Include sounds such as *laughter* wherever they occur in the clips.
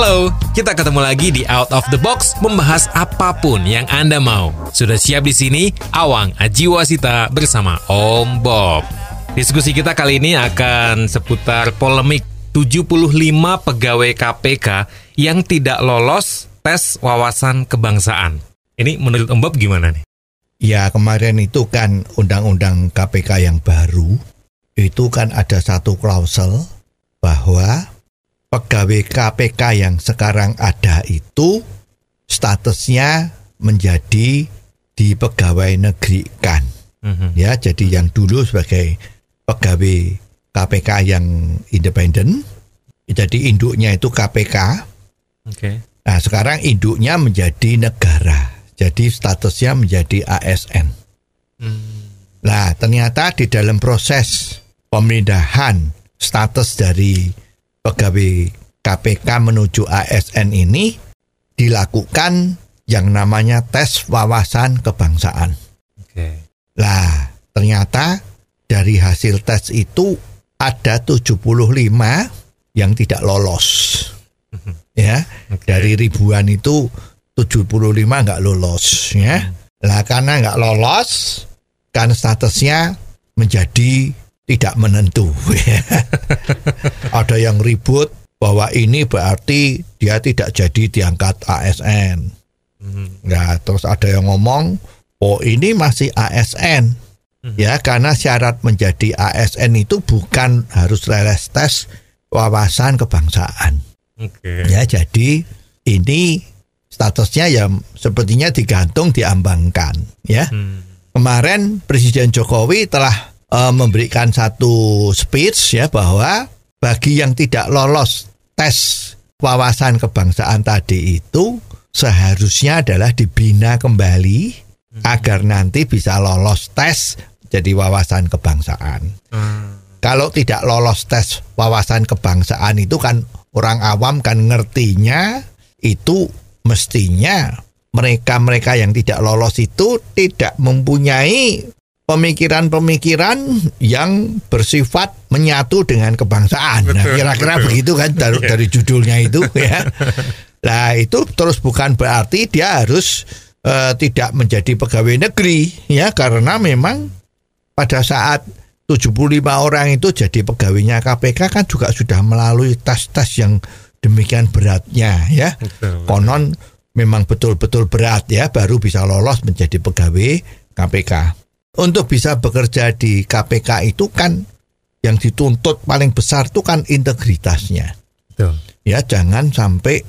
Halo, kita ketemu lagi di Out of the Box membahas apa pun yang Anda mau. Sudah siap di sini Awang Ajiwasita bersama Om Bob. Diskusi kita kali ini akan seputar polemik 75 pegawai KPK yang tidak lolos tes wawasan kebangsaan. Ini menurut Om Bob gimana nih? Ya kemarin itu kan undang-undang KPK yang baru itu kan ada satu klausul bahwa pegawai KPK yang sekarang ada itu statusnya menjadi dipegawai negerikan. Mhm. Ya, jadi yang dulu sebagai pegawai KPK yang independen, jadi induknya itu KPK. Oke. Nah, sekarang induknya menjadi negara. Jadi statusnya menjadi ASN. Nah, ternyata di dalam proses pemindahan status dari pegawai KPK menuju ASN ini dilakukan yang namanya tes wawasan kebangsaan. Oke. Lah, ternyata dari hasil tes itu ada 75 yang tidak lolos. Ya, Oke. dari ribuan itu 75 nggak lolos ya. Lah karena nggak lolos kan statusnya menjadi tidak menentu. *laughs* Ada yang ribut bahwa ini berarti dia tidak jadi diangkat ASN. Nah, terus ada yang ngomong, oh ini masih ASN. Ya, karena syarat menjadi ASN itu bukan harus leles tes wawasan kebangsaan. Oke. Ya, jadi ini statusnya ya sepertinya digantung diambangkan, ya. Hmm. Kemarin Presiden Jokowi telah eh, memberikan satu speech ya bahwa bagi yang tidak lolos tes wawasan kebangsaan tadi itu seharusnya adalah dibina kembali agar nanti bisa lolos tes jadi wawasan kebangsaan. Hmm. Kalau tidak lolos tes wawasan kebangsaan itu kan orang awam kan ngertinya itu mestinya mereka-mereka yang tidak lolos itu tidak mempunyai pemikiran-pemikiran yang bersifat menyatu dengan kebangsaan. Nah, kira-kira begitu kan dari, dari judulnya itu ya. *laughs* Nah, itu terus bukan berarti dia harus eh, tidak menjadi pegawai negeri ya karena memang pada saat 75 orang itu jadi pegawainya KPK kan juga sudah melalui tes-tes yang demikian beratnya ya. Betul. Konon memang betul-betul berat ya baru bisa lolos menjadi pegawai KPK. Untuk bisa bekerja di KPK itu kan yang dituntut paling besar itu kan integritasnya. Betul. Ya jangan sampai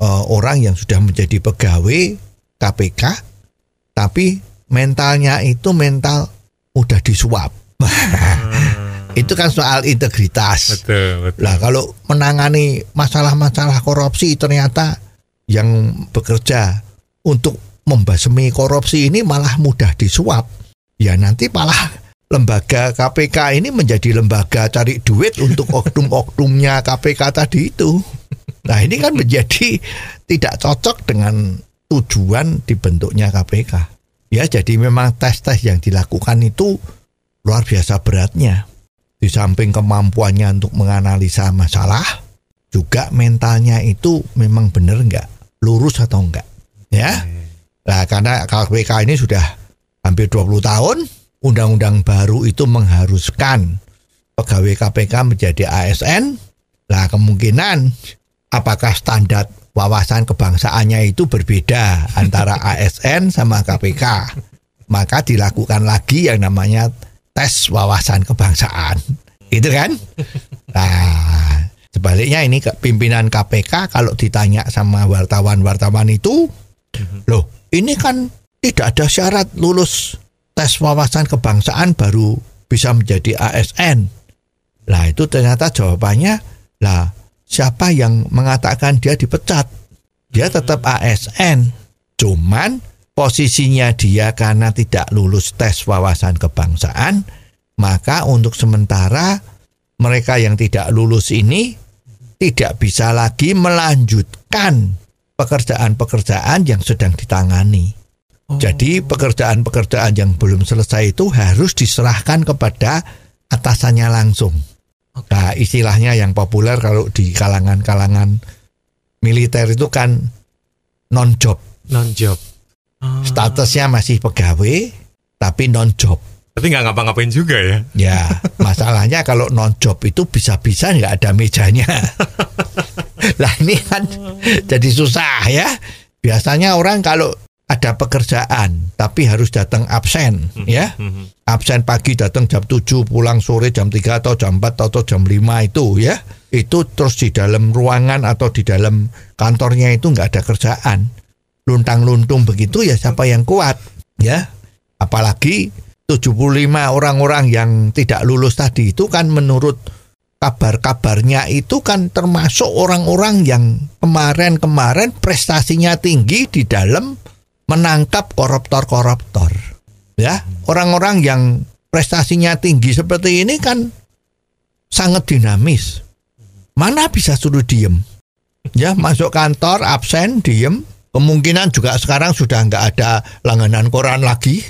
eh, orang yang sudah menjadi pegawai KPK tapi mentalnya itu mental udah disuap. *laughs* itu kan soal integritas. Betul, betul. Lah kalau menangani masalah-masalah korupsi ternyata yang bekerja untuk membasmi korupsi ini malah mudah disuap. Ya nanti malah lembaga KPK ini menjadi lembaga cari duit untuk oknum-oknumnya KPK tadi itu. Nah ini kan menjadi tidak cocok dengan tujuan dibentuknya KPK. Ya jadi memang tes-tes yang dilakukan itu luar biasa beratnya di samping kemampuannya untuk menganalisa masalah, juga mentalnya itu memang benar nggak, lurus atau enggak, ya. Nah, karena KPK ini sudah hampir 20 tahun, undang-undang baru itu mengharuskan pegawai KPK menjadi ASN. Nah, kemungkinan apakah standar wawasan kebangsaannya itu berbeda *laughs* antara ASN sama KPK. Maka dilakukan lagi yang namanya tes wawasan kebangsaan. Itu kan? Nah, sebaliknya ini pimpinan KPK kalau ditanya sama wartawan-wartawan itu, loh, ini kan tidak ada syarat lulus tes wawasan kebangsaan baru bisa menjadi ASN. Lah itu ternyata jawabannya, lah siapa yang mengatakan dia dipecat? Dia tetap ASN. Cuman posisinya dia karena tidak lulus tes wawasan kebangsaan, maka untuk sementara mereka yang tidak lulus ini tidak bisa lagi melanjutkan pekerjaan-pekerjaan yang sedang ditangani. Jadi pekerjaan-pekerjaan yang belum selesai itu harus diserahkan kepada atasannya langsung. Nah, istilahnya yang populer kalau di kalangan-kalangan militer itu kan non job. Non job. Statusnya masih pegawai tapi non job. Tapi nggak ngapa-ngapain juga ya. Ya, masalahnya kalau non job itu bisa-bisa nggak ada mejanya. *laughs* lah ini kan jadi susah ya. Biasanya orang kalau ada pekerjaan tapi harus datang absen ya. Absen pagi datang jam 7, pulang sore jam 3 atau jam 4 atau jam 5 itu ya. Itu terus di dalam ruangan atau di dalam kantornya itu nggak ada kerjaan. Luntang-luntung begitu ya siapa yang kuat ya. Apalagi 75 orang-orang yang tidak lulus tadi itu kan menurut kabar-kabarnya itu kan termasuk orang-orang yang kemarin-kemarin prestasinya tinggi di dalam menangkap koruptor-koruptor. Ya, orang-orang yang prestasinya tinggi seperti ini kan sangat dinamis. Mana bisa suruh diem? Ya, masuk kantor absen diem. Kemungkinan juga sekarang sudah nggak ada langganan koran lagi.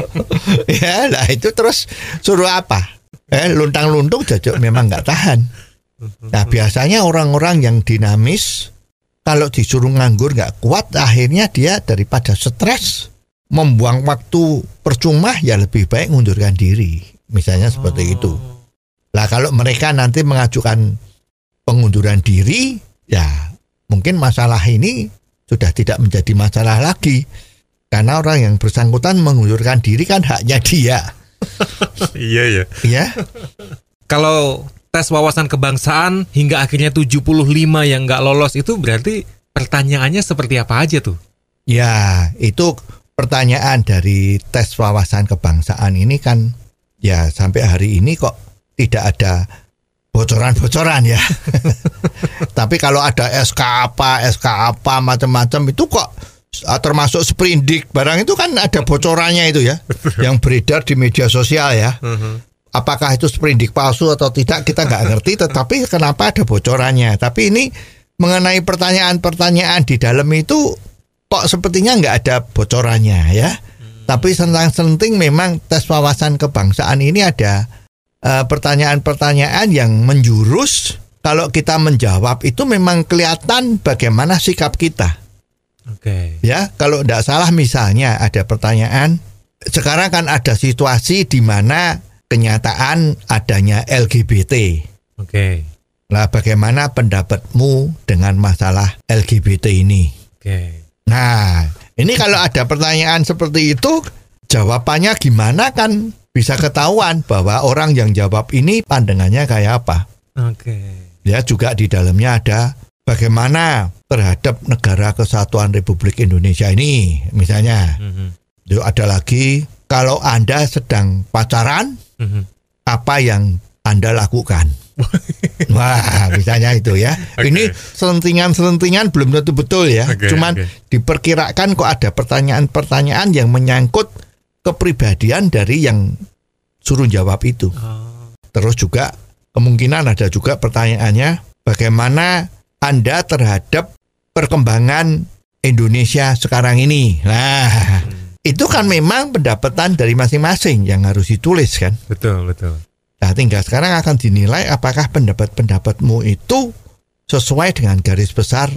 *laughs* ya, lah itu terus suruh apa? Eh, luntang-luntung jajuk memang nggak tahan. Nah, biasanya orang-orang yang dinamis kalau disuruh nganggur nggak kuat akhirnya dia daripada stres membuang waktu percuma ya lebih baik mengundurkan diri. Misalnya seperti itu. Lah kalau mereka nanti mengajukan pengunduran diri ya mungkin masalah ini sudah tidak menjadi masalah lagi. Karena orang yang bersangkutan mengundurkan diri kan haknya dia. *laughs* Iya ya. ya. Kalau tes wawasan kebangsaan hingga akhirnya 75 yang nggak lolos itu berarti pertanyaannya seperti apa aja tuh? Ya, itu pertanyaan dari tes wawasan kebangsaan ini kan ya sampai hari ini kok tidak ada bocoran-bocoran ya. *laughs* Tapi kalau ada SK apa, SK apa macam-macam itu kok ah, termasuk sprindik barang itu kan ada bocorannya itu ya yang beredar di media sosial ya. Apakah itu sprindik palsu atau tidak kita nggak ngerti tetapi kenapa ada bocorannya. Tapi ini mengenai pertanyaan-pertanyaan di dalam itu kok sepertinya nggak ada bocorannya ya. Tapi tentang senting memang tes wawasan kebangsaan ini ada eh, pertanyaan-pertanyaan yang menjurus. Kalau kita menjawab itu memang kelihatan bagaimana sikap kita. Oke. Ya, kalau tidak salah misalnya ada pertanyaan, sekarang kan ada situasi di mana kenyataan adanya LGBT. Oke. Nah, bagaimana pendapatmu dengan masalah LGBT ini? Oke. Nah, ini kalau ada pertanyaan seperti itu, jawabannya gimana kan bisa ketahuan bahwa orang yang jawab ini pandangannya kayak apa. Oke. Ya, juga di dalamnya ada bagaimana terhadap negara kesatuan Republik Indonesia ini, misalnya. Mhm. Yuk, ada lagi kalau Anda sedang pacaran, Mhm. apa yang Anda lakukan? *laughs* Wah, misalnya itu ya. Oke. Ini selentingan-selentingan belum tentu betul ya. Oke, Cuman oke. diperkirakan kok ada pertanyaan-pertanyaan yang menyangkut kepribadian dari yang suruh jawab itu. Oh, Terus juga kemungkinan ada juga pertanyaannya bagaimana Anda terhadap perkembangan Indonesia sekarang ini. Nah, itu kan memang pendapatan dari masing-masing yang harus ditulis kan. betul, betul. Nah, tinggal sekarang akan dinilai apakah pendapat-pendapatmu itu sesuai dengan garis besar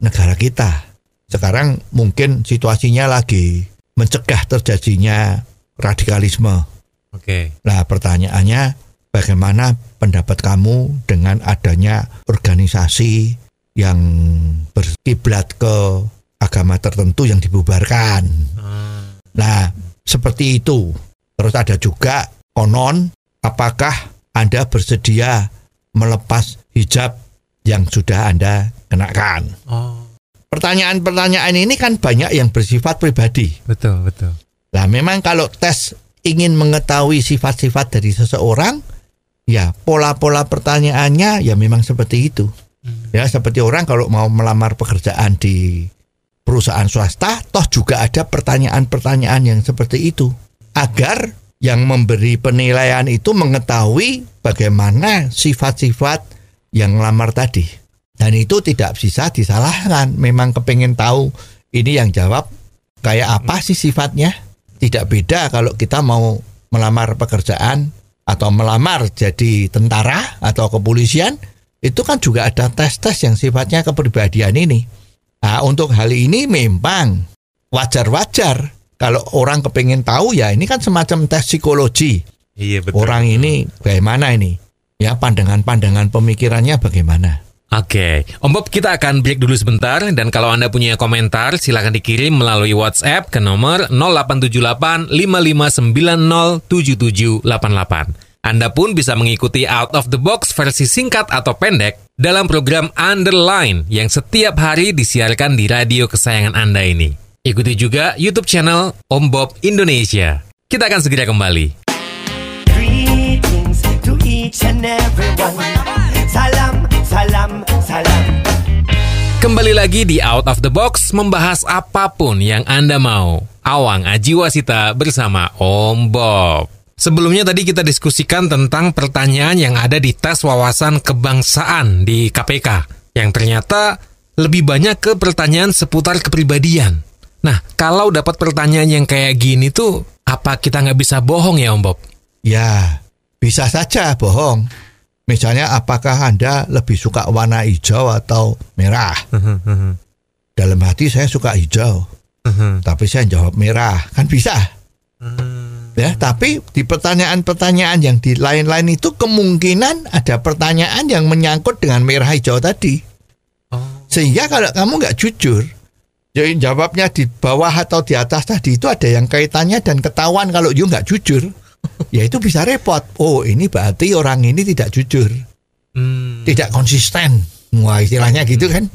negara kita. Sekarang mungkin situasinya lagi mencegah terjadinya radikalisme. Oke. Nah, pertanyaannya bagaimana pendapat kamu dengan adanya organisasi yang berkiblat ke agama tertentu yang dibubarkan? Ah, Nah, seperti itu. Terus ada juga konon, apakah Anda bersedia melepas hijab yang sudah Anda kenakan? oh, Pertanyaan-pertanyaan ini kan banyak yang bersifat pribadi. betul, betul. Nah, memang kalau tes ingin mengetahui sifat-sifat dari seseorang, ya pola-pola pertanyaannya ya memang seperti itu. Ya, seperti orang kalau mau melamar pekerjaan di perusahaan swasta, toh juga ada pertanyaan-pertanyaan yang seperti itu. Agar yang memberi penilaian itu mengetahui bagaimana sifat-sifat yang lamar tadi. Dan itu tidak bisa disalahkan. Memang kepengen tahu ini yang jawab kayak apa sih sifatnya. Tidak beda kalau kita mau melamar pekerjaan atau melamar jadi tentara atau kepolisian. Itu kan juga ada tes-tes yang sifatnya kepribadian ini. Nah untuk hal ini memang wajar-wajar kalau orang kepengen tahu ya ini kan semacam tes psikologi. Iya betul. Orang ini bagaimana ini? Ya pandangan-pandangan pemikirannya bagaimana? Oke, Om Bob kita akan break dulu sebentar dan kalau Anda punya komentar silakan dikirim melalui WhatsApp ke nomor 0878 5590 7788. Anda pun bisa mengikuti Out of the Box versi singkat atau pendek dalam program Underline yang setiap hari disiarkan di radio kesayangan Anda ini. Ikuti juga YouTube channel Om Bob Indonesia. Kita akan segera kembali. Greetings to each and everyone. Salam, salam, salam. Kembali lagi di Out of the Box membahas apa pun yang Anda mau. Awang Ajiwasita bersama Om Bob. Sebelumnya tadi kita diskusikan tentang pertanyaan yang ada di tes wawasan kebangsaan di KPK. Yang ternyata lebih banyak ke pertanyaan seputar kepribadian. Nah, kalau dapat pertanyaan yang kayak gini tuh, apa kita nggak bisa bohong ya Om Bob? Ya bisa saja bohong. Misalnya apakah Anda lebih suka warna hijau atau merah? Dalam hati saya suka hijau, tapi saya jawab merah. Kan bisa. Ya, tapi di pertanyaan-pertanyaan yang di lain-lain itu kemungkinan ada pertanyaan yang menyangkut dengan merah hijau tadi. Sehingga kalau kamu nggak jujur, jadi jawabnya di bawah atau di atas tadi itu ada yang kaitannya dan ketahuan kalau you nggak jujur, *laughs* ya itu bisa repot. Oh ini berarti orang ini tidak jujur, Hmm. tidak konsisten. Wah istilahnya gitu kan.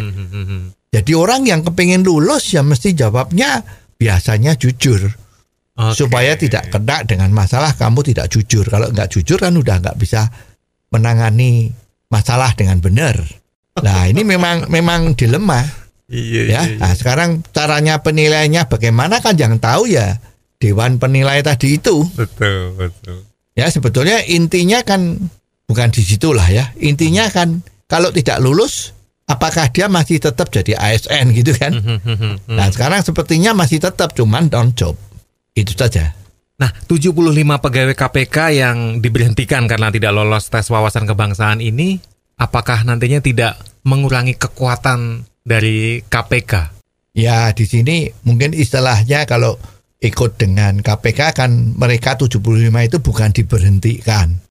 Jadi orang yang kepingin lulus ya mesti jawabnya biasanya jujur Oke. supaya tidak kena dengan masalah kamu tidak jujur. Kalau nggak jujur kan udah nggak bisa menangani masalah dengan benar. Nah ini memang memang dilema Iya, ya. Nah sekarang caranya penilaiannya bagaimana kan yang tahu ya dewan penilai tadi itu. Betul, betul. Ya sebetulnya intinya kan bukan di situlah ya. Intinya kan kalau tidak lulus apakah dia masih tetap jadi ASN gitu kan? Nah sekarang sepertinya masih tetap cuman down job. Itu saja. Nah, 75 pegawai KPK yang diberhentikan karena tidak lolos tes wawasan kebangsaan ini, apakah nantinya tidak mengurangi kekuatan dari KPK? Ya di sini mungkin istilahnya kalau ikut dengan KPK kan mereka 75 itu bukan diberhentikan.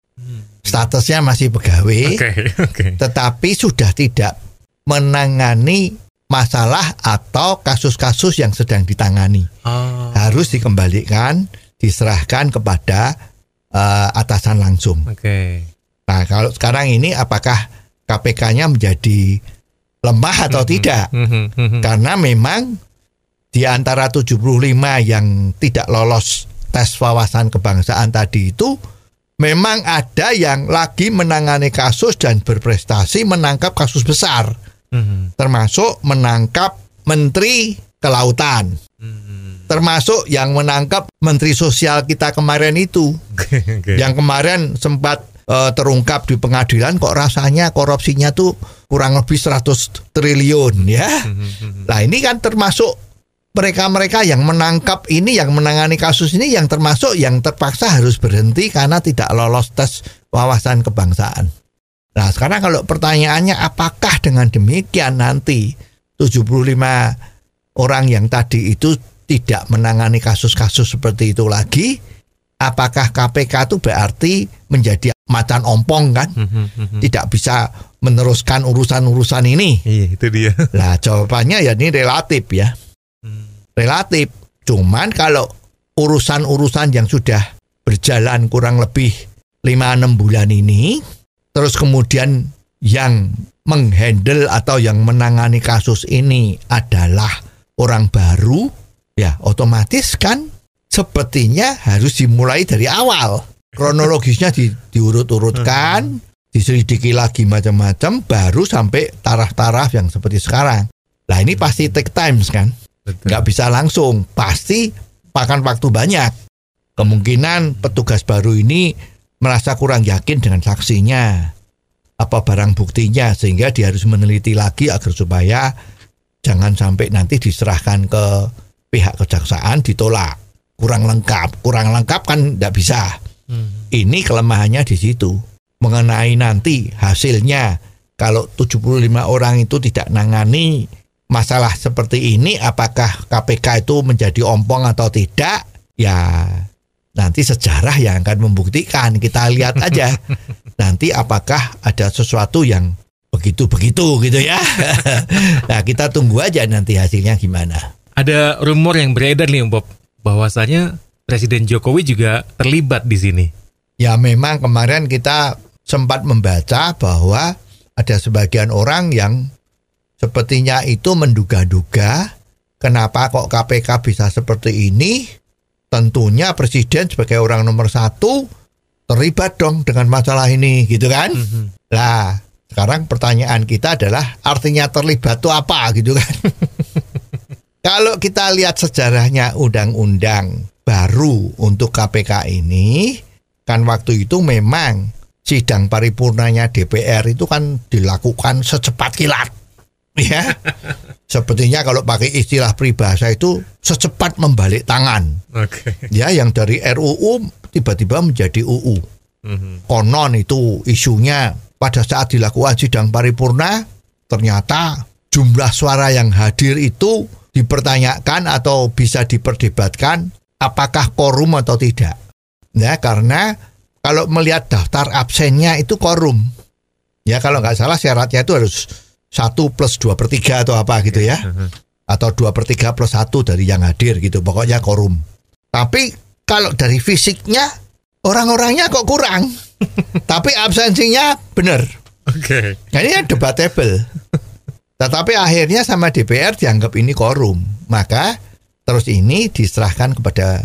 Statusnya masih pegawai. Oke, *laughs* oke. tetapi sudah tidak menangani masalah atau kasus-kasus yang sedang ditangani. Oh, Harus dikembalikan, diserahkan kepada eh, atasan langsung. oke. Nah, kalau sekarang ini apakah KPK-nya menjadi lemah atau tidak? Mhm, Karena memang di antara 75 yang tidak lolos tes wawasan kebangsaan tadi itu memang ada yang lagi menangani kasus dan berprestasi menangkap kasus besar Mhm, termasuk menangkap menteri kelautan mhm. termasuk yang menangkap menteri sosial kita kemarin itu yang kemarin sempat eh, terungkap di pengadilan kok rasanya korupsinya tuh kurang lebih 100 triliun ya. Nah, ini kan termasuk mereka-mereka yang menangkap ini yang menangani kasus ini yang termasuk yang terpaksa harus berhenti karena tidak lolos tes wawasan kebangsaan. Nah, sekarang kalau pertanyaannya apakah dengan demikian nanti 75 orang yang tadi itu tidak menangani kasus-kasus seperti itu lagi, apakah KPK itu berarti menjadi macan ompong kan? Mhm, mhm. Tidak bisa meneruskan urusan-urusan ini. Iya, itu dia. *laughs* Lah jawabannya ya ini relatif ya. Relatif. Cuman kalau urusan-urusan yang sudah berjalan kurang lebih 5-6 bulan ini terus kemudian yang menghandle atau yang menangani kasus ini adalah orang baru ya otomatis kan sepertinya harus dimulai dari awal kronologisnya di, diurut-urutkan diselidiki lagi macam-macam baru sampai taraf-taraf yang seperti sekarang. Nah ini pasti take times kan. Nggak bisa langsung pasti makan waktu banyak kemungkinan petugas baru ini merasa kurang yakin dengan saksinya apa barang buktinya sehingga dia harus meneliti lagi agar supaya jangan sampai nanti diserahkan ke pihak kejaksaan ditolak. Kurang lengkap kurang lengkap kan nggak bisa. Hmm. ini kelemahannya di situ. Mengenai nanti hasilnya kalau 75 orang itu tidak nangani masalah seperti ini apakah KPK itu menjadi ompong atau tidak? Ya nanti sejarah yang akan membuktikan kita lihat aja *laughs* nanti apakah ada sesuatu yang begitu-begitu gitu ya *laughs* nah kita tunggu aja nanti hasilnya gimana Ada rumor yang beredar nih Bob bahwasanya Presiden Jokowi juga terlibat di sini. Ya memang kemarin kita sempat membaca bahwa ada sebagian orang yang sepertinya itu menduga-duga kenapa kok KPK bisa seperti ini. Tentunya presiden sebagai orang nomor satu terlibat dong dengan masalah ini gitu kan. Lah sekarang pertanyaan kita adalah artinya terlibat itu apa gitu kan. *laughs* Kalau kita lihat sejarahnya undang-undang baru untuk KPK ini, kan waktu itu memang sidang paripurnanya DPR itu kan dilakukan secepat kilat. Ya. *laughs* Sepertinya kalau pakai istilah peribahasa itu secepat membalik tangan. Oke. Ya, yang dari RUU tiba-tiba menjadi UU. Konon itu isunya pada saat dilakukan sidang paripurna ternyata jumlah suara yang hadir itu dipertanyakan atau bisa diperdebatkan apakah korum atau tidak. Ya, karena kalau melihat daftar absennya itu korum. Ya, kalau nggak salah syaratnya itu harus satu plus dua per tiga atau apa gitu ya. Atau dua per tiga plus satu dari yang hadir gitu. Pokoknya korum. Tapi kalau dari fisiknya orang-orangnya kok kurang. *laughs* Tapi absensinya benar. Oke. Nah, ini kan debatable. Tetapi akhirnya sama DPR dianggap ini korum. Maka terus ini diserahkan kepada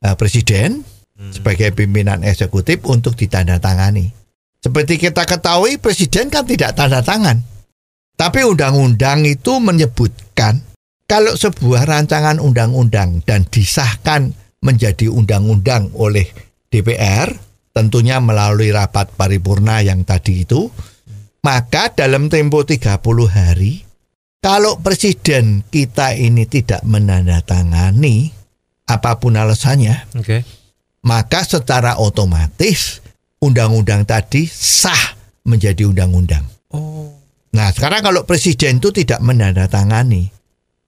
eh, presiden sebagai pimpinan eksekutif untuk ditandatangani. Seperti kita ketahui presiden kan tidak tanda tangan. Tapi undang-undang itu menyebutkan kalau sebuah rancangan undang-undang dan disahkan menjadi undang-undang oleh DPR, tentunya melalui rapat paripurna yang tadi itu, maka dalam tempo 30 hari kalau presiden kita ini tidak menandatangani apa pun alasannya, Oke. maka secara otomatis undang-undang tadi sah menjadi undang-undang. Oh. Nah, sekarang kalau presiden itu tidak menandatangani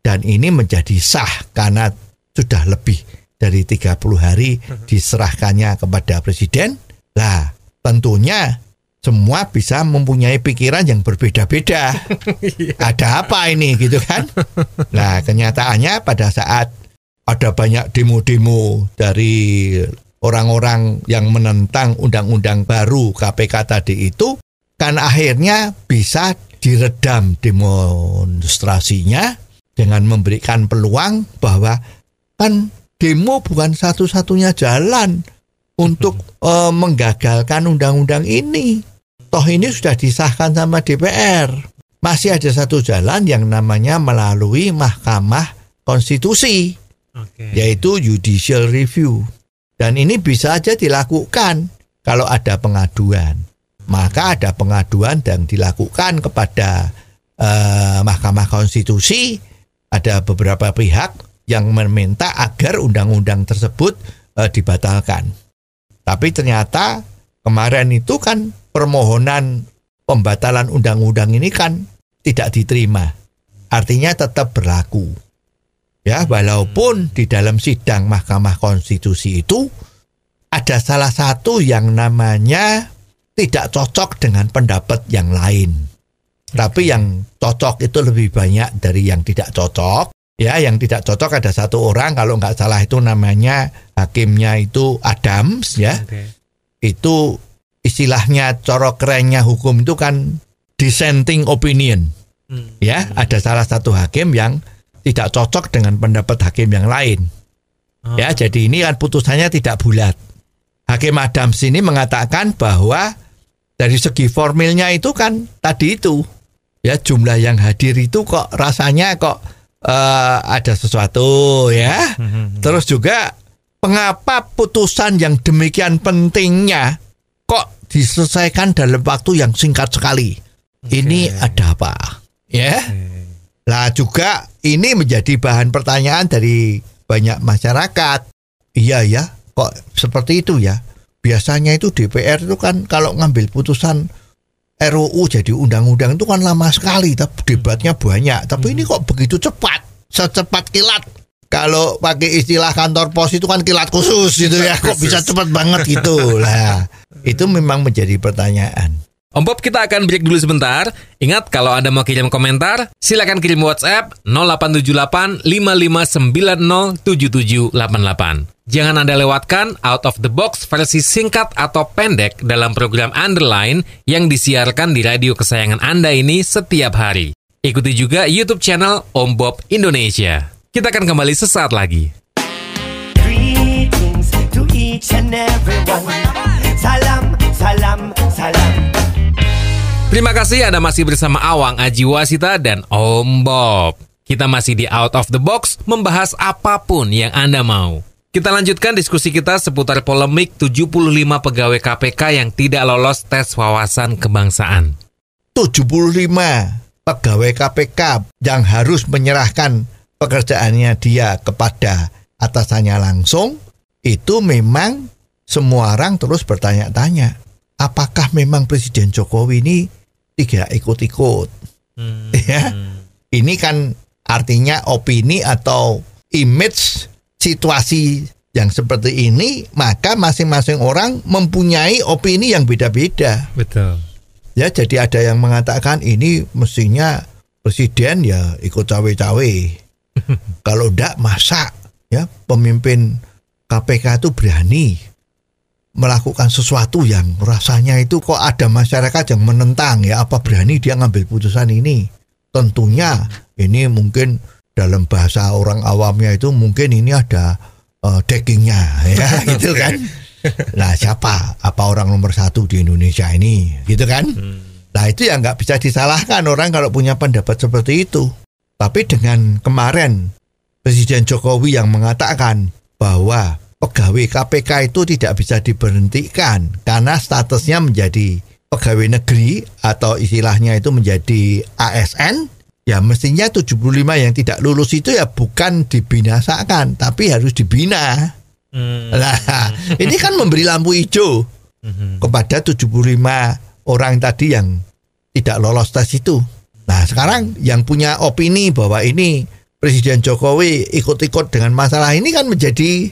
dan ini menjadi sah karena sudah lebih dari 30 hari diserahkannya kepada presiden, lah tentunya semua bisa mempunyai pikiran yang berbeda-beda. *laughs* Ada apa ini gitu kan? Nah, kenyataannya pada saat ada banyak demo-demo dari orang-orang yang menentang undang-undang baru KPK tadi itu kan akhirnya bisa diredam demonstrasinya dengan memberikan peluang bahwa kan demo bukan satu-satunya jalan untuk eh, menggagalkan undang-undang ini. Toh ini sudah disahkan sama DPR. Masih ada satu jalan yang namanya melalui Mahkamah Konstitusi Oke. yaitu judicial review. Dan ini bisa aja dilakukan kalau ada pengaduan. Maka ada pengaduan dan dilakukan kepada eh, Mahkamah Konstitusi. Ada beberapa pihak yang meminta agar undang-undang tersebut eh, dibatalkan. Tapi ternyata kemarin itu kan permohonan pembatalan undang-undang ini kan tidak diterima. Artinya tetap berlaku. Ya, walaupun di dalam sidang Mahkamah Konstitusi itu ada salah satu yang namanya tidak cocok dengan pendapat yang lain. Tapi yang cocok itu lebih banyak dari yang tidak cocok. Ya, yang tidak cocok ada satu orang kalau nggak salah itu namanya hakimnya itu Adams ya. Oke. Itu istilahnya corok kerennya hukum itu kan dissenting opinion. Hmm. Ya, ada salah satu hakim yang tidak cocok dengan pendapat hakim yang lain. Oh. Ya, jadi ini kan putusannya tidak bulat. Hakim Adams ini mengatakan bahwa dari segi formilnya itu kan tadi itu ya jumlah yang hadir itu kok rasanya kok eh, ada sesuatu ya. Terus juga mengapa putusan yang demikian pentingnya kok diselesaikan dalam waktu yang singkat sekali? Ini ada apa? Ya. Lah juga ini menjadi bahan pertanyaan dari banyak masyarakat. Iya ya, kok seperti itu ya? Biasanya itu DPR itu kan kalau ngambil putusan RUU jadi undang-undang itu kan lama sekali, tapi debatnya banyak. Tapi ini kok begitu cepat, secepat kilat. Kalau pakai istilah kantor pos itu kan kilat khusus gitu ya, kok bisa cepat banget gitu lah. Itu memang menjadi pertanyaan. Om Bob kita akan break dulu sebentar. Ingat kalau Anda mau kirim komentar, silakan kirim WhatsApp 0878 5590 7788. Jangan Anda lewatkan Out of the Box versi singkat atau pendek dalam program Underline yang disiarkan di radio kesayangan Anda ini setiap hari. Ikuti juga YouTube channel Om Bob Indonesia. Kita akan kembali sesaat lagi. Greetings to each and everyone. Salam, salam, salam. Terima kasih Anda masih bersama Awang Aji Wasita dan Om Bob. Kita masih di Out of the Box membahas apa pun yang Anda mau. Kita lanjutkan diskusi kita seputar polemik 75 pegawai KPK yang tidak lolos tes wawasan kebangsaan. 75 pegawai KPK yang harus menyerahkan pekerjaannya dia kepada atasannya langsung itu memang semua orang terus bertanya-tanya apakah memang Presiden Jokowi ini tidak ikut-ikut *laughs* ya ini kan artinya opini atau image situasi yang seperti ini maka masing-masing orang mempunyai opini yang beda-beda Betul. Ya, jadi ada yang mengatakan ini mestinya presiden ya ikut cawe-cawe. *laughs* Kalau enggak masa ya pemimpin KPK itu berani melakukan sesuatu yang rasanya itu kok ada masyarakat yang menentang ya apa berani dia ngambil putusan ini. Tentunya ini mungkin dalam bahasa orang awamnya itu mungkin ini ada eh, deckingnya ya *laughs* gitu kan. Nah siapa? Apa orang nomor satu di Indonesia ini? Gitu kan? Nah itu yang nggak bisa disalahkan orang kalau punya pendapat seperti itu. Tapi dengan kemarin Presiden Jokowi yang mengatakan bahwa pegawai KPK itu tidak bisa diberhentikan karena statusnya menjadi pegawai negeri atau istilahnya itu menjadi ASN ya mestinya 75 yang tidak lulus itu ya bukan dibinasakan tapi harus dibina. Nah, *laughs* ini kan memberi lampu hijau kepada 75 orang tadi yang tidak lolos tes itu. Nah, sekarang yang punya opini bahwa ini Presiden Jokowi ikut-ikut dengan masalah ini kan menjadi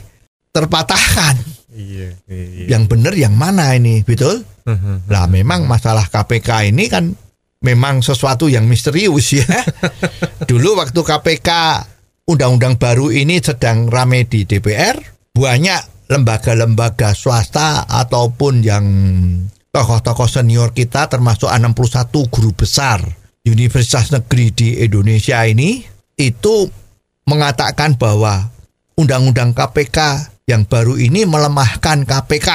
terpatahkan. Iya, iya. Yang benar yang mana ini, betul? Lah memang masalah KPK ini kan memang sesuatu yang misterius ya. *laughs* Dulu waktu KPK undang-undang baru ini sedang rame di DPR, banyak lembaga-lembaga swasta ataupun yang tokoh-tokoh senior kita termasuk 61 guru besar universitas negeri di Indonesia ini itu mengatakan bahwa undang-undang KPK yang baru ini melemahkan KPK.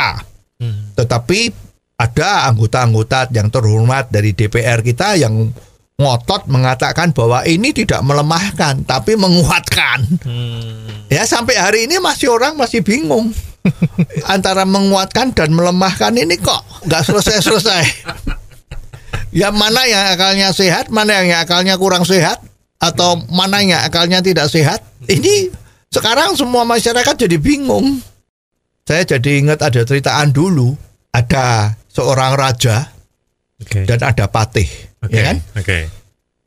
Tetapi ada anggota-anggota yang terhormat dari DPR kita yang ngotot mengatakan bahwa ini tidak melemahkan tapi menguatkan. Ya sampai hari ini masih orang masih bingung *laughs* antara menguatkan dan melemahkan ini kok nggak selesai-selesai. Ya mana yang akalnya sehat, mana yang akalnya kurang sehat, atau mana yang akalnya tidak sehat. Ini sekarang semua masyarakat jadi bingung. Saya jadi ingat ada ceritaan dulu, ada seorang raja Oke. dan ada patih, Oke. ya kan? Oke.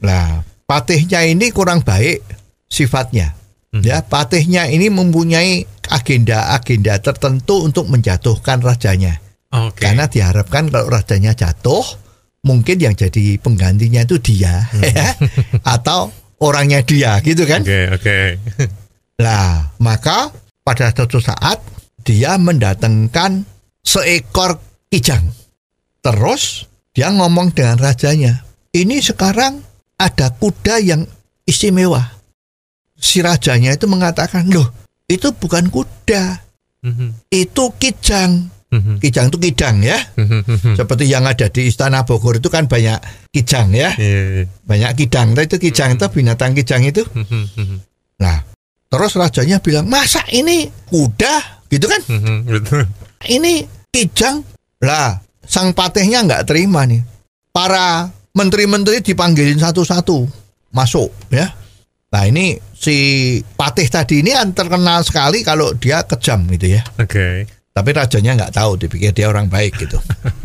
Nah, patihnya ini kurang baik sifatnya. Ya, patihnya ini mempunyai agenda-agenda tertentu untuk menjatuhkan rajanya. Oke. Karena diharapkan kalau rajanya jatuh, mungkin yang jadi penggantinya itu dia, ya, atau orangnya dia, gitu kan? Oke, oke. Nah, maka pada suatu saat dia mendatangkan seekor kijang. Terus dia ngomong dengan rajanya, ini sekarang ada kuda yang istimewa. Si rajanya itu mengatakan, loh itu bukan kuda, Mhm. itu kijang. Mhm. Kijang itu kidang ya. Mhm. Seperti yang ada di Istana Bogor itu kan banyak kijang ya. Iya. Banyak kidang. Nah, itu kijang itu binatang kijang itu. Mhm. Mhm. Nah, terus rajanya bilang, "Masa ini kuda?" Gitu kan? Mhm. Ini kijang. Lah, sang patihnya nggak terima nih. Para menteri-menteri dipanggilin satu-satu masuk ya. Nah, ini si patih tadi ini kan terkenal sekali kalau dia kejam gitu ya. Oke. Tapi rajanya nggak tahu, dipikir dia orang baik gitu.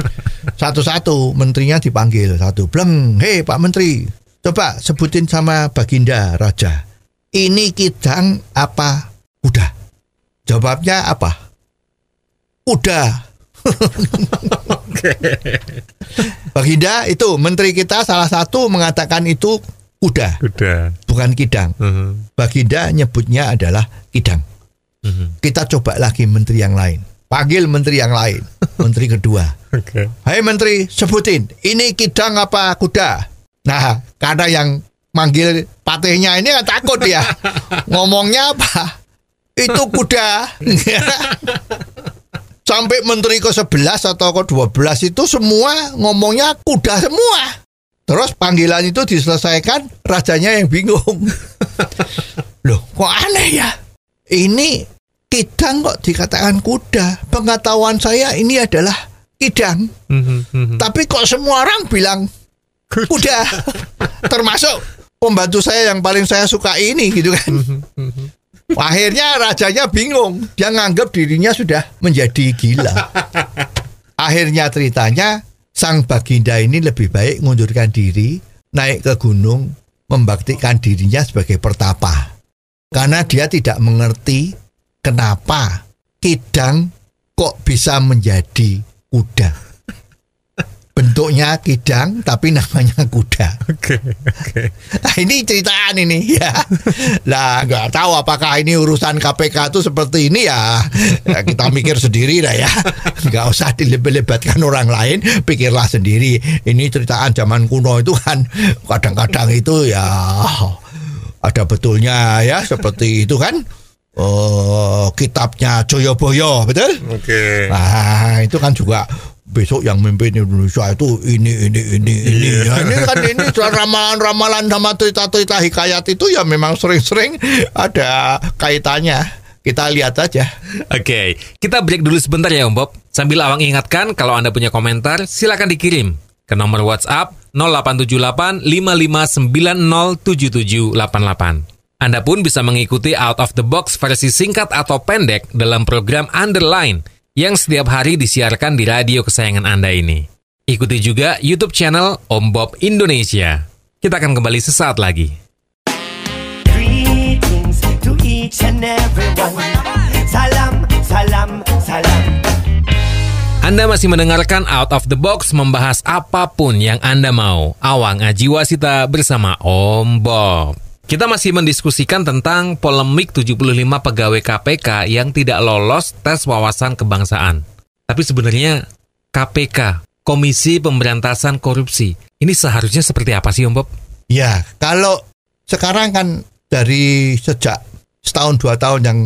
*laughs* Satu-satu menterinya dipanggil satu. Bleng, hei Pak Menteri, coba sebutin sama Baginda Raja. Ini kidang apa kuda? Jawabnya apa? Kuda. Baginda itu menteri kita salah satu mengatakan itu kuda, Udah. bukan kidang. Mhm. Baginda nyebutnya adalah kidang. Mhm. Kita coba lagi menteri yang lain. Panggil menteri yang lain. *laughs* Menteri kedua. Oke. Hai menteri, sebutin. Ini kidang apa kuda? Nah, karena yang manggil patihnya ini kan takut ya. *laughs* Ngomongnya apa? Itu kuda. *laughs* Sampai menteri ke-11 atau ke-12 itu semua ngomongnya kuda semua. Terus panggilan itu diselesaikan, rajanya yang bingung. *laughs* Loh, kok aneh ya? Ini kidang kok dikatakan kuda. Pengetahuan saya ini adalah kidang. Mhm. Mhm. Tapi kok semua orang bilang kuda. *laughs* Termasuk pembantu saya yang paling saya suka ini gitu kan. Akhirnya rajanya bingung. Dia nganggap dirinya sudah menjadi gila. Akhirnya ceritanya sang baginda ini lebih baik mengundurkan diri, naik ke gunung, membaktikan dirinya sebagai pertapa. Karena dia tidak mengerti kenapa kidang kok bisa menjadi kuda. Bentuknya kidang tapi namanya kuda. Oke. Oke. Nah, ini ceritaan ini *laughs* ya. Lah nggak tahu apakah ini urusan KPK itu seperti ini ya. Ya, kita mikir sendiri lah ya. Nggak usah dilebet-lebetkan orang lain, pikirlah sendiri. Ini ceritaan zaman kuno itu kan kadang-kadang itu ya ada betulnya ya seperti itu kan. Oh, kitabnya Joyoboyo, betul? Oke. Nah, itu kan juga besok yang mimpin Indonesia itu ini ini ini ini. Ya, ini kan ini ramalan-ramalan sama cerita-cerita hikayat itu ya memang sering-sering ada kaitannya. Kita lihat aja Oke, kita break dulu sebentar ya Om Bob. Sambil Awang ingatkan kalau Anda punya komentar, silakan dikirim ke nomor WhatsApp 0878 55907788. Anda pun bisa mengikuti Out of the Box versi singkat atau pendek dalam program Underline yang setiap hari disiarkan di radio kesayangan Anda ini. Ikuti juga YouTube channel Om Bob Indonesia. Kita akan kembali sesaat lagi. Greetings to each and everyone. Salam, salam, salam. Anda masih mendengarkan Out of the Box membahas apa pun yang Anda mau. Awang Ajiwasita bersama Om Bob. Kita masih mendiskusikan tentang polemik 75 pegawai KPK yang tidak lolos tes wawasan kebangsaan. Tapi sebenarnya KPK, Komisi Pemberantasan Korupsi, ini seharusnya seperti apa sih Om Bob? ya kalau sekarang kan dari sejak setahun dua tahun yang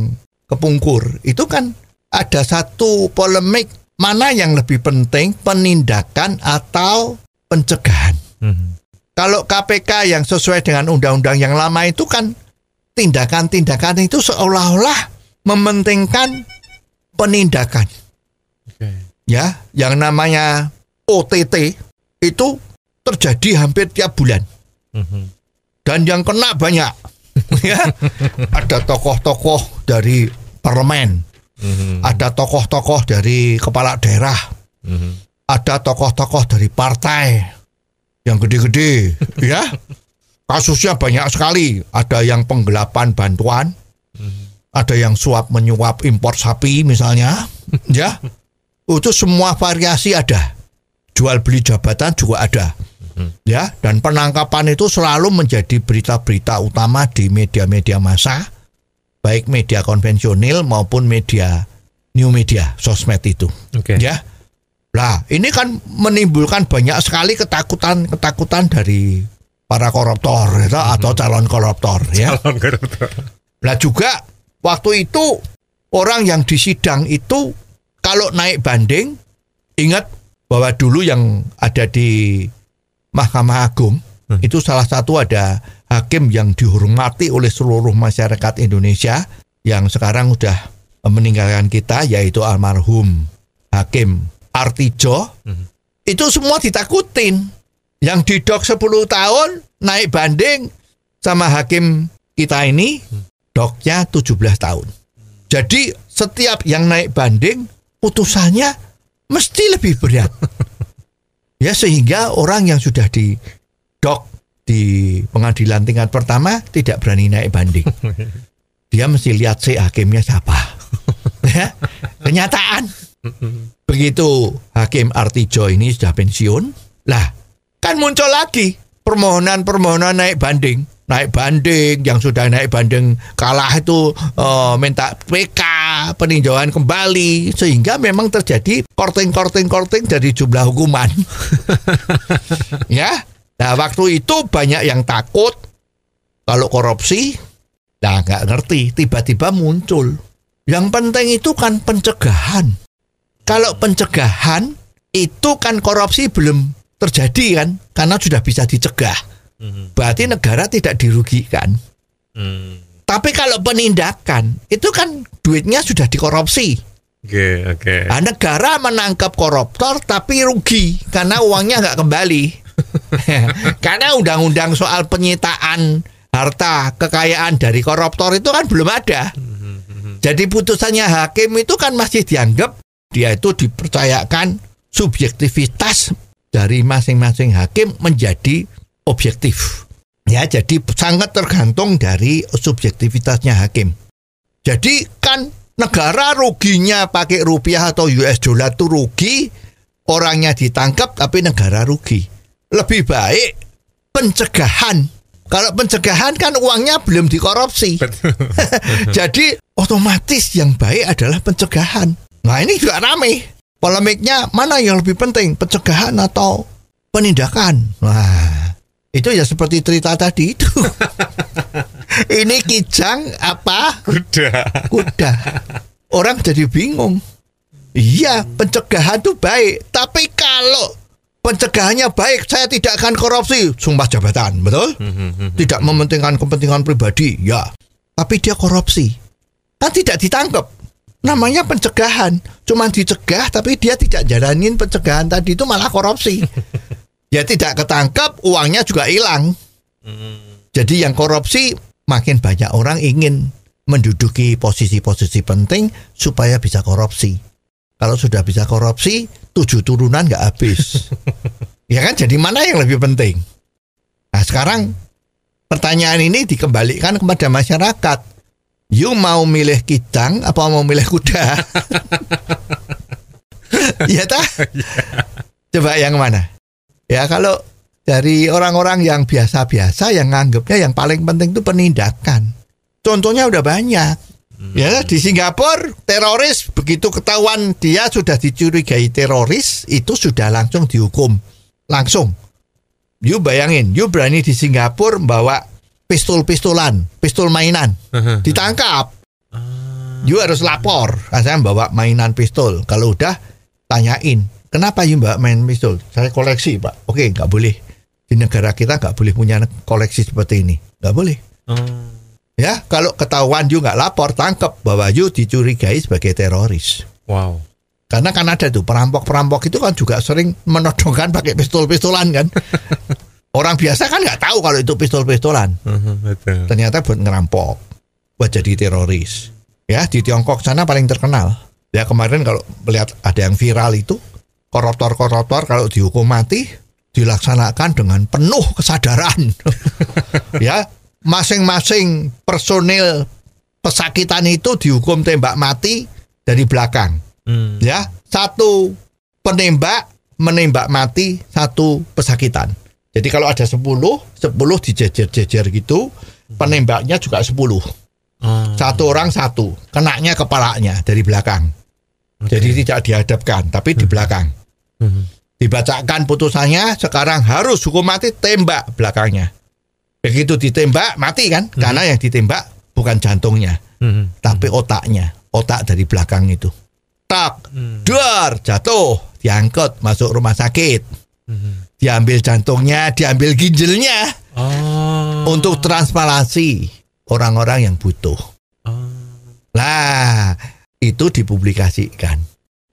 kepungkur itu kan ada satu polemik mana yang lebih penting penindakan atau pencegahan Mhm. Kalau KPK yang sesuai dengan undang-undang yang lama itu kan tindakan-tindakan itu seolah-olah mementingkan penindakan. Ya, yang namanya OTT itu terjadi hampir tiap bulan. Mhm. Dan yang kena banyak. *laughs* ya. Ada tokoh-tokoh dari parlemen, Mhm. ada tokoh-tokoh dari kepala daerah, Mhm. ada tokoh-tokoh dari partai yang gede-gede *laughs* ya. Kasusnya banyak sekali. Ada yang penggelapan bantuan. Ada yang suap menyuap impor sapi misalnya. *laughs* Ya. Itu semua variasi ada. Jual beli jabatan juga ada. Ya. Dan penangkapan itu selalu menjadi berita-berita utama di media-media massa. Baik media konvensional maupun media new media sosmed itu. Oke. ya lah ini kan menimbulkan banyak sekali ketakutan-ketakutan dari para koruptor ya, atau calon koruptor ya. Calon koruptor. Lah juga waktu itu orang yang disidang itu kalau naik banding, ingat bahwa dulu yang ada di Mahkamah Agung itu salah satu ada hakim yang dihormati oleh seluruh masyarakat Indonesia yang sekarang sudah meninggalkan kita yaitu almarhum Hakim Artijo. Itu semua ditakutin. Yang didok 10 tahun naik banding sama hakim kita ini doknya 17 tahun. Jadi setiap yang naik banding putusannya mesti lebih berat. *laughs* ya sehingga orang yang sudah di dok di pengadilan tingkat pertama tidak berani naik banding. *laughs* Dia mesti lihat si hakimnya siapa. *laughs* ya, kenyataan. Begitu Hakim Artijo ini sudah pensiun, lah kan muncul lagi permohonan-permohonan naik banding. Naik banding yang sudah naik banding kalah itu eh, minta PK peninjauan kembali. Sehingga memang terjadi korting-korting-korting dari jumlah hukuman. *laughs* Ya nah waktu itu banyak yang takut kalau korupsi. Nah nggak ngerti tiba-tiba muncul. Yang penting itu kan pencegahan kalau pencegahan itu kan korupsi belum terjadi kan karena sudah bisa dicegah. Berarti negara tidak dirugikan. Hmm. Tapi kalau penindakan itu kan duitnya sudah dikorupsi. Oke, oke. Nah, negara menangkap koruptor tapi rugi karena uangnya nggak kembali. *laughs* karena undang-undang soal penyitaan harta kekayaan dari koruptor itu kan belum ada. Jadi putusannya hakim itu kan masih dianggap dia itu dipercayakan subjektivitas dari masing-masing hakim menjadi objektif. Ya, jadi sangat tergantung dari subjektivitasnya hakim. Jadi kan negara ruginya pakai rupiah atau US dollar itu rugi, orangnya ditangkap tapi negara rugi. Lebih baik pencegahan. Kalau pencegahan kan uangnya belum dikorupsi. *laughs* Jadi otomatis yang baik adalah pencegahan. Nah ini juga rame. Polemiknya mana yang lebih penting, pencegahan atau penindakan? Nah itu ya seperti cerita tadi itu. *laughs* ini kijang apa? Kuda. Kuda. Orang jadi bingung. Iya, pencegahan itu baik. Tapi kalau pencegahannya baik, saya tidak akan korupsi. Sumpah jabatan, betul? Tidak mementingkan kepentingan pribadi, ya. Tapi dia korupsi. Kan tidak ditangkap. Namanya pencegahan. Cuman dicegah, tapi dia tidak jalanin pencegahan tadi itu malah korupsi. *laughs* ya tidak ketangkap, uangnya juga hilang. Jadi yang korupsi makin banyak orang ingin menduduki posisi-posisi penting supaya bisa korupsi. Kalau sudah bisa korupsi, tujuh turunan nggak habis. *laughs* ya kan? Jadi mana yang lebih penting? Nah sekarang pertanyaan ini dikembalikan kepada masyarakat. You mau milih kijang apa mau milih kuda? ya tak? Coba yang mana? Ya kalau dari orang-orang yang biasa-biasa yang nganggapnya yang paling penting itu penindakan. Contohnya udah banyak. Ya di Singapura teroris begitu ketahuan dia sudah dicurigai teroris itu sudah langsung dihukum langsung. You bayangin, you berani di Singapura bawa pistol-pistolan, pistol mainan, ditangkap. You harus lapor, "Ah, saya bawa mainan pistol. Kalau udah tanyain, kenapa you bawa main pistol? Saya koleksi pak. Oke, nggak boleh di negara kita nggak boleh punya koleksi seperti ini, nggak boleh. Hmm. Ya, kalau ketahuan you nggak lapor, tangkap bahwa you dicurigai sebagai teroris. Wow. Karena kan ada tuh perampok-perampok itu kan juga sering menodongkan pakai pistol-pistolan kan. *laughs* Orang biasa kan nggak tahu kalau itu pistol-pistolan. Mhm, Betul. Ternyata buat ngerampok, buat jadi teroris. Ya di Tiongkok sana paling terkenal. Ya kemarin kalau melihat ada yang viral itu koruptor-koruptor kalau dihukum mati dilaksanakan dengan penuh kesadaran. *laughs* ya masing-masing personil pesakitan itu dihukum tembak mati dari belakang. Hmm. Ya satu penembak menembak mati satu pesakitan. Jadi kalau ada 10, 10 dijejer-jejer gitu, penembaknya juga 10. Oh. Satu orang satu, kenaknya kepalanya dari belakang. Jadi tidak dihadapkan, tapi di belakang. Mhm. Dibacakan putusannya, sekarang harus hukum mati tembak belakangnya. Begitu ditembak, mati kan? Karena yang ditembak bukan jantungnya, Mhm. tapi otaknya, otak dari belakang itu. tak, duar, jatuh, diangkut masuk rumah sakit. Diambil jantungnya, diambil ginjalnya Oh. untuk transplantasi orang-orang yang butuh. Lah, itu dipublikasikan.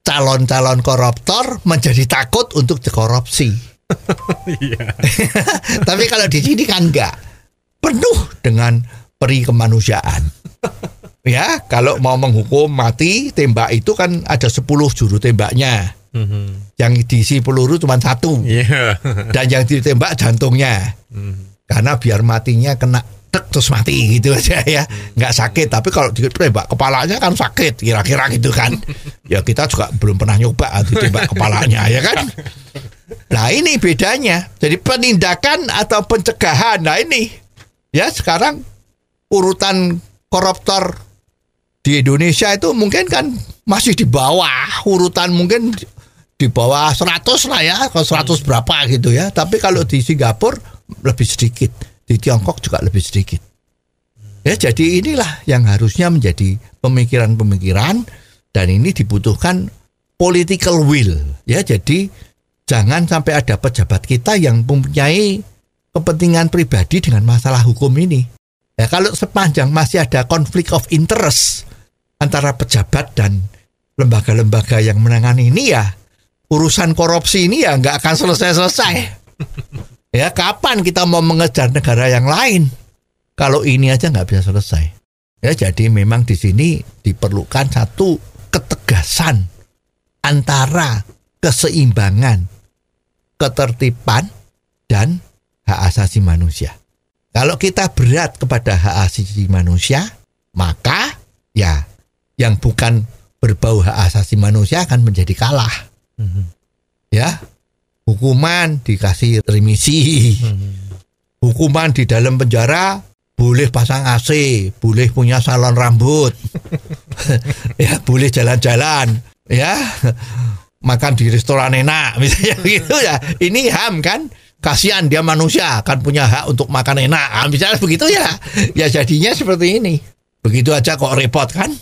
Calon-calon koruptor menjadi takut untuk dikorupsi. *laughs* Iya. *laughs* Tapi kalau di sini kan enggak. Penuh dengan peri kemanusiaan. *laughs* Ya, kalau mau menghukum mati, tembak itu kan ada 10 juru tembaknya. Mhm. Yang diisi peluru cuma satu. Iya. Dan yang ditembak jantungnya. Karena biar matinya kena tek terus mati gitu aja ya. Nggak sakit. Tapi kalau ditembak kepalanya kan sakit. Kira-kira gitu kan. *laughs* Ya kita juga belum pernah nyoba ditembak kepalanya ya kan. Nah ini bedanya. Jadi penindakan atau pencegahan. Nah ini. Ya sekarang urutan koruptor di Indonesia itu mungkin kan masih di bawah urutan mungkin di bawah 100 lah ya kalau 100 berapa gitu ya. Tapi kalau di Singapura lebih sedikit. Di Tiongkok juga lebih sedikit. Ya jadi inilah yang harusnya menjadi pemikiran-pemikiran. Dan ini dibutuhkan political will. Ya jadi jangan sampai ada pejabat kita yang mempunyai kepentingan pribadi dengan masalah hukum ini. Ya kalau sepanjang masih ada konflik of interest antara pejabat dan lembaga-lembaga yang menangani ini ya urusan korupsi ini ya nggak akan selesai-selesai. ya kapan kita mau mengejar negara yang lain kalau ini aja nggak bisa selesai. Ya jadi memang di sini diperlukan satu ketegasan antara keseimbangan, ketertiban dan hak asasi manusia. Kalau kita berat kepada hak asasi manusia, maka ya yang bukan berbau hak asasi manusia akan menjadi kalah. Ya, hukuman dikasih remisi, hukuman di dalam penjara boleh pasang AC, boleh punya salon rambut, *laughs* ya boleh jalan-jalan, ya makan di restoran enak, misalnya gitu ya. Ini ham kan? Kasihan dia manusia kan punya hak untuk makan enak, Ah, misalnya begitu ya. Ya jadinya seperti ini. Begitu aja kok repot kan? *laughs*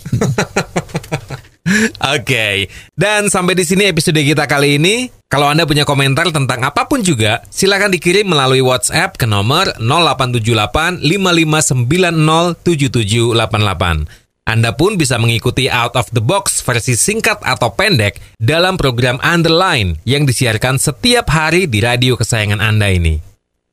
*laughs* Oke, dan sampai di sini episode kita kali ini. Kalau Anda punya komentar tentang apa pun juga, silakan dikirim melalui WhatsApp ke nomor 0878 5590 7788. Anda pun bisa mengikuti Out of the Box versi singkat atau pendek dalam program Underline yang disiarkan setiap hari di radio kesayangan Anda ini.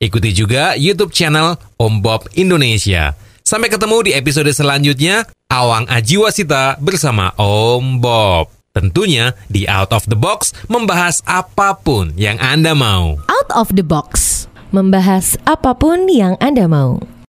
Ikuti juga YouTube channel Om Bob Indonesia. Sampai ketemu di episode selanjutnya, Awang Ajiwasita bersama Om Bob. Tentunya di Out of the Box membahas apa pun yang Anda mau. Out of the box. Membahas apa pun yang Anda mau.